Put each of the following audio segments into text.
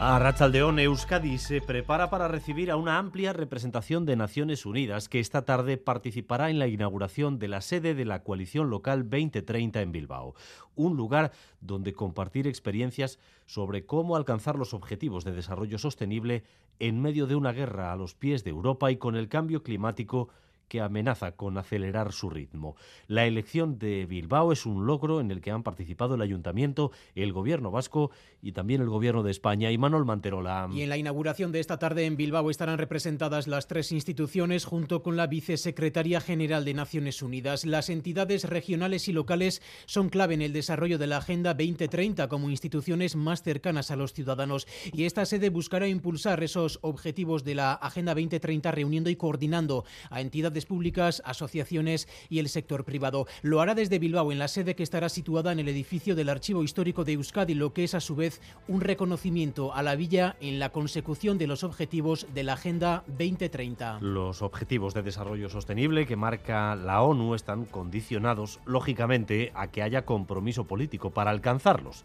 A Rachaldeón, Euskadi se prepara para recibir a una amplia representación de Naciones Unidas que esta tarde participará en la inauguración de la sede de la coalición local 2030 en Bilbao, un lugar donde compartir experiencias sobre cómo alcanzar los objetivos de desarrollo sostenible en medio de una guerra a los pies de Europa y con el cambio climático que amenaza con acelerar su ritmo. La elección de Bilbao es un logro en el que han participado el Ayuntamiento, el Gobierno vasco y también el Gobierno de España. Y Manuel Manterola. Y en la inauguración de esta tarde en Bilbao estarán representadas las tres instituciones junto con la Vicesecretaría General de Naciones Unidas. Las entidades regionales y locales son clave en el desarrollo de la Agenda 2030 como instituciones más cercanas a los ciudadanos. Y esta sede buscará impulsar esos objetivos de la Agenda 2030 reuniendo y coordinando a entidades públicas, asociaciones y el sector privado. Lo hará desde Bilbao, en la sede que estará situada en el edificio del Archivo Histórico de Euskadi, lo que es a su vez un reconocimiento a la villa en la consecución de los objetivos de la Agenda 2030. Los objetivos de desarrollo sostenible que marca la ONU están condicionados, lógicamente, a que haya compromiso político para alcanzarlos.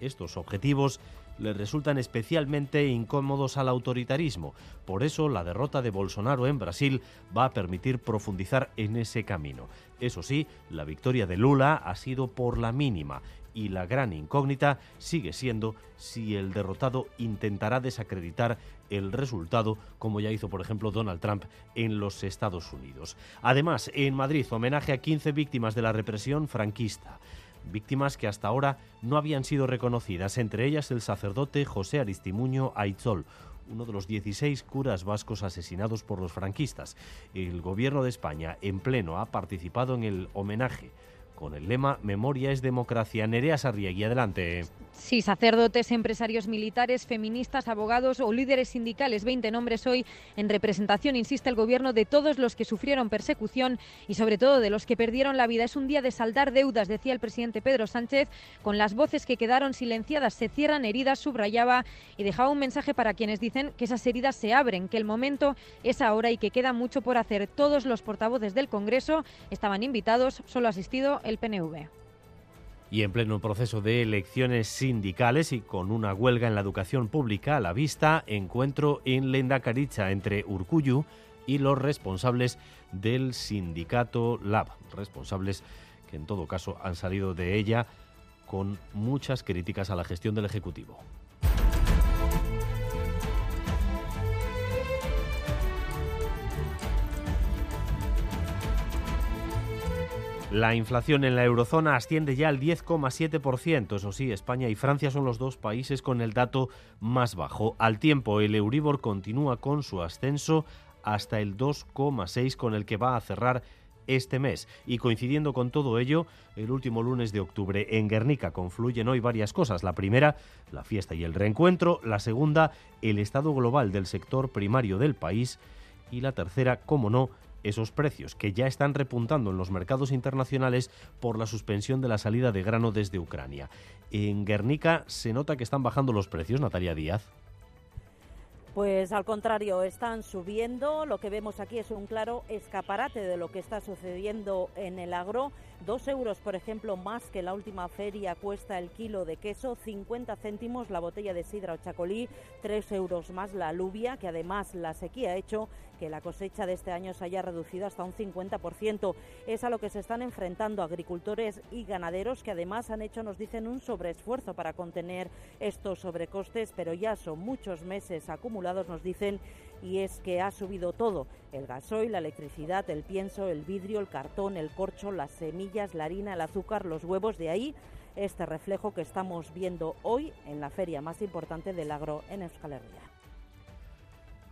Estos objetivos le resultan especialmente incómodos al autoritarismo. Por eso, la derrota de Bolsonaro en Brasil va a permitir profundizar en ese camino. Eso sí, la victoria de Lula ha sido por la mínima y la gran incógnita sigue siendo si el derrotado intentará desacreditar el resultado, como ya hizo, por ejemplo, Donald Trump en los Estados Unidos. Además, en Madrid, homenaje a 15 víctimas de la represión franquista víctimas que hasta ahora no habían sido reconocidas, entre ellas el sacerdote José Aristimuño Aitzol, uno de los 16 curas vascos asesinados por los franquistas. El gobierno de España, en pleno, ha participado en el homenaje con el lema Memoria es democracia. Nerea Sarriegui, adelante. Sí, sacerdotes, empresarios militares, feministas, abogados o líderes sindicales. 20 nombres hoy en representación, insiste el gobierno, de todos los que sufrieron persecución y sobre todo de los que perdieron la vida. Es un día de saldar deudas, decía el presidente Pedro Sánchez. Con las voces que quedaron silenciadas se cierran heridas, subrayaba y dejaba un mensaje para quienes dicen que esas heridas se abren, que el momento es ahora y que queda mucho por hacer. Todos los portavoces del Congreso estaban invitados, solo ha asistido el PNV. Y en pleno proceso de elecciones sindicales y con una huelga en la educación pública a la vista, encuentro en Lendakaricha entre Urcuyu y los responsables del sindicato LAB, responsables que en todo caso han salido de ella con muchas críticas a la gestión del Ejecutivo. La inflación en la eurozona asciende ya al 10,7%. Eso sí, España y Francia son los dos países con el dato más bajo. Al tiempo, el Euribor continúa con su ascenso hasta el 2,6 con el que va a cerrar este mes. Y coincidiendo con todo ello, el último lunes de octubre en Guernica confluyen hoy varias cosas. La primera, la fiesta y el reencuentro. La segunda, el estado global del sector primario del país. Y la tercera, como no, esos precios que ya están repuntando en los mercados internacionales por la suspensión de la salida de grano desde Ucrania. En Guernica se nota que están bajando los precios, Natalia Díaz. Pues al contrario, están subiendo. Lo que vemos aquí es un claro escaparate de lo que está sucediendo en el agro. Dos euros, por ejemplo, más que la última feria cuesta el kilo de queso, 50 céntimos la botella de sidra o chacolí, tres euros más la alubia, que además la sequía ha hecho que la cosecha de este año se haya reducido hasta un 50%. Es a lo que se están enfrentando agricultores y ganaderos que además han hecho, nos dicen, un sobreesfuerzo para contener estos sobrecostes, pero ya son muchos meses acumulados, nos dicen, y es que ha subido todo, el gasoil, la electricidad, el pienso, el vidrio, el cartón, el corcho, las semillas, la harina, el azúcar, los huevos, de ahí este reflejo que estamos viendo hoy en la feria más importante del agro en Euskal Herria.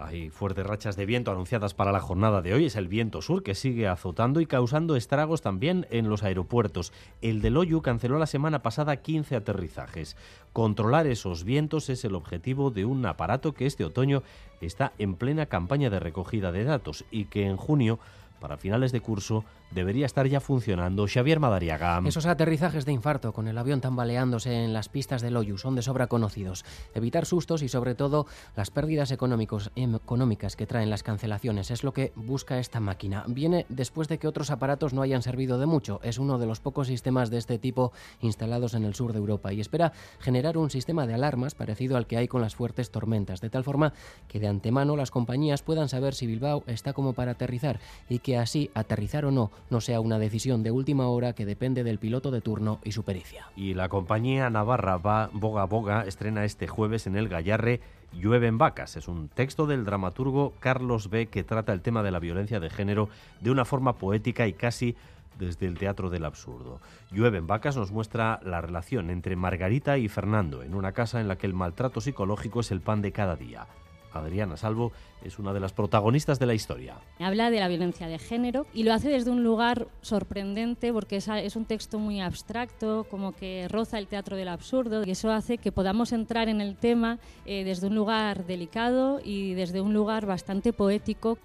Hay fuertes rachas de viento anunciadas para la jornada de hoy. Es el viento sur que sigue azotando y causando estragos también en los aeropuertos. El de Loyu canceló la semana pasada 15 aterrizajes. Controlar esos vientos es el objetivo de un aparato que este otoño está en plena campaña de recogida de datos y que en junio para finales de curso debería estar ya funcionando. Xavier Madariaga. Esos aterrizajes de infarto con el avión tambaleándose en las pistas del Loyu son de sobra conocidos. Evitar sustos y sobre todo las pérdidas económicos, económicas que traen las cancelaciones es lo que busca esta máquina. Viene después de que otros aparatos no hayan servido de mucho. Es uno de los pocos sistemas de este tipo instalados en el sur de Europa y espera generar un sistema de alarmas parecido al que hay con las fuertes tormentas, de tal forma que de antemano las compañías puedan saber si Bilbao está como para aterrizar y que así aterrizar o no no sea una decisión de última hora que depende del piloto de turno y su pericia. Y la compañía navarra va Boga Boga estrena este jueves en el Gallarre Llueven vacas. Es un texto del dramaturgo Carlos B. que trata el tema de la violencia de género de una forma poética y casi desde el teatro del absurdo. Llueven vacas nos muestra la relación entre Margarita y Fernando en una casa en la que el maltrato psicológico es el pan de cada día. Adriana Salvo es una de las protagonistas de la historia. Habla de la violencia de género y lo hace desde un lugar sorprendente porque es, un texto muy abstracto, como que roza el teatro del absurdo y eso hace que podamos entrar en el tema eh, desde un lugar delicado y desde un lugar bastante poético.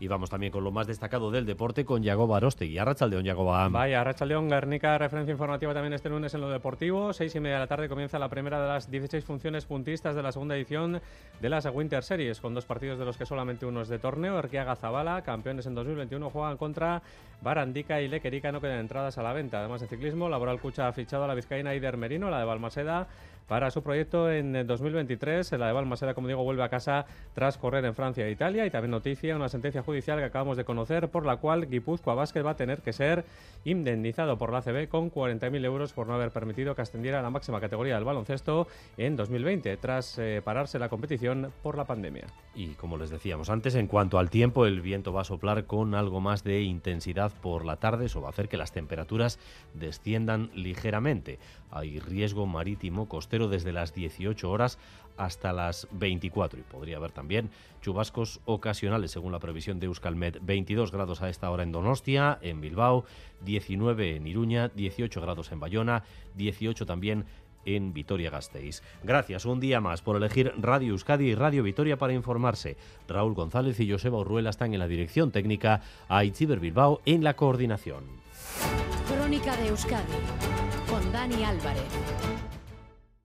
Y vamos también con lo más destacado del deporte con Yago Arostegui. Arrachaldeón, Yagoba. Vaya, Arrachaldeón, Guernica, referencia informativa también este lunes en lo deportivo. Seis y media de la tarde comienza la primera de las 16 funciones puntistas de la segunda edición de las Winter Series, con dos partidos de los que solamente uno es de torneo. Erquiaga Zabala, campeones en 2021, juegan contra Barandica y Lequerica, no quedan entradas a la venta. Además de ciclismo, Laboral Cucha ha fichado a la vizcaína Ider Merino, la de Balmaseda para su proyecto en 2023. La de Balmaseda, como digo, vuelve a casa tras correr en Francia e Italia. Y también noticia, una sentencia judicial que acabamos de conocer por la cual Guipúzcoa Basket va a tener que ser indemnizado por la CB con 40.000 euros por no haber permitido que ascendiera a la máxima categoría del baloncesto en 2020, tras eh, pararse la competición por la pandemia. Y como les decíamos antes, en cuanto al tiempo, el viento va a soplar con algo más de intensidad por la tarde. Eso va a hacer que las temperaturas desciendan ligeramente. Hay riesgo marítimo desde las 18 horas hasta las 24 y podría haber también chubascos ocasionales según la previsión de Euskalmet. 22 grados a esta hora en Donostia, en Bilbao, 19 en Iruña, 18 grados en Bayona, 18 también en Vitoria-Gasteiz. Gracias un día más por elegir Radio Euskadi y Radio Vitoria para informarse. Raúl González y Joseba Urruela están en la dirección técnica, a Itziber Bilbao en la coordinación. Crónica de Euskadi con Dani Álvarez.